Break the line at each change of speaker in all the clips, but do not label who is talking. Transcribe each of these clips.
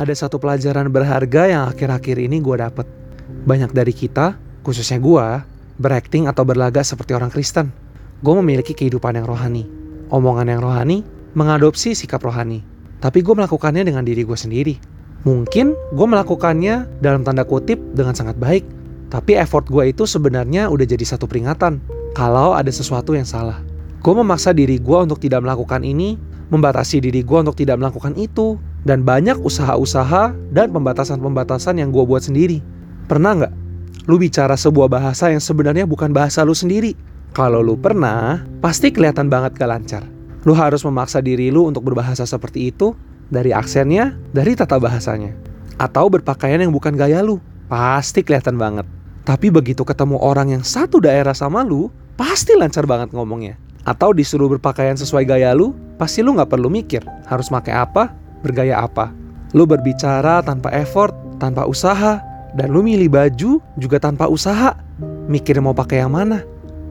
ada satu pelajaran berharga yang akhir-akhir ini gue dapet. Banyak dari kita, khususnya gue, berakting atau berlagak seperti orang Kristen. Gue memiliki kehidupan yang rohani. Omongan yang rohani, mengadopsi sikap rohani. Tapi gue melakukannya dengan diri gue sendiri. Mungkin gue melakukannya dalam tanda kutip dengan sangat baik. Tapi effort gue itu sebenarnya udah jadi satu peringatan. Kalau ada sesuatu yang salah. Gue memaksa diri gue untuk tidak melakukan ini, membatasi diri gue untuk tidak melakukan itu, dan banyak usaha-usaha dan pembatasan-pembatasan yang gue buat sendiri. Pernah nggak lu bicara sebuah bahasa yang sebenarnya bukan bahasa lu sendiri? Kalau lu pernah, pasti kelihatan banget gak lancar. Lu harus memaksa diri lu untuk berbahasa seperti itu dari aksennya, dari tata bahasanya. Atau berpakaian yang bukan gaya lu. Pasti kelihatan banget. Tapi begitu ketemu orang yang satu daerah sama lu, pasti lancar banget ngomongnya. Atau disuruh berpakaian sesuai gaya lu, pasti lu nggak perlu mikir harus pakai apa, bergaya apa. Lu berbicara tanpa effort, tanpa usaha, dan lu milih baju juga tanpa usaha. Mikir mau pakai yang mana,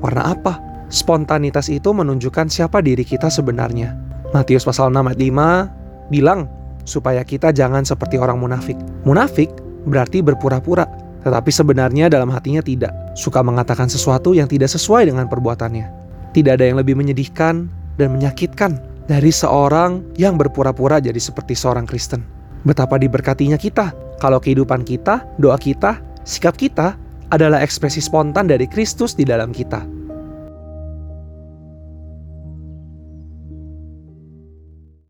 warna apa. Spontanitas itu menunjukkan siapa diri kita sebenarnya. Matius pasal 6 ayat 5 bilang supaya kita jangan seperti orang munafik. Munafik berarti berpura-pura, tetapi sebenarnya dalam hatinya tidak. Suka mengatakan sesuatu yang tidak sesuai dengan perbuatannya. Tidak ada yang lebih menyedihkan dan menyakitkan dari seorang yang berpura-pura jadi seperti seorang Kristen. Betapa diberkatinya kita kalau kehidupan kita, doa kita, sikap kita adalah ekspresi spontan dari Kristus di dalam kita.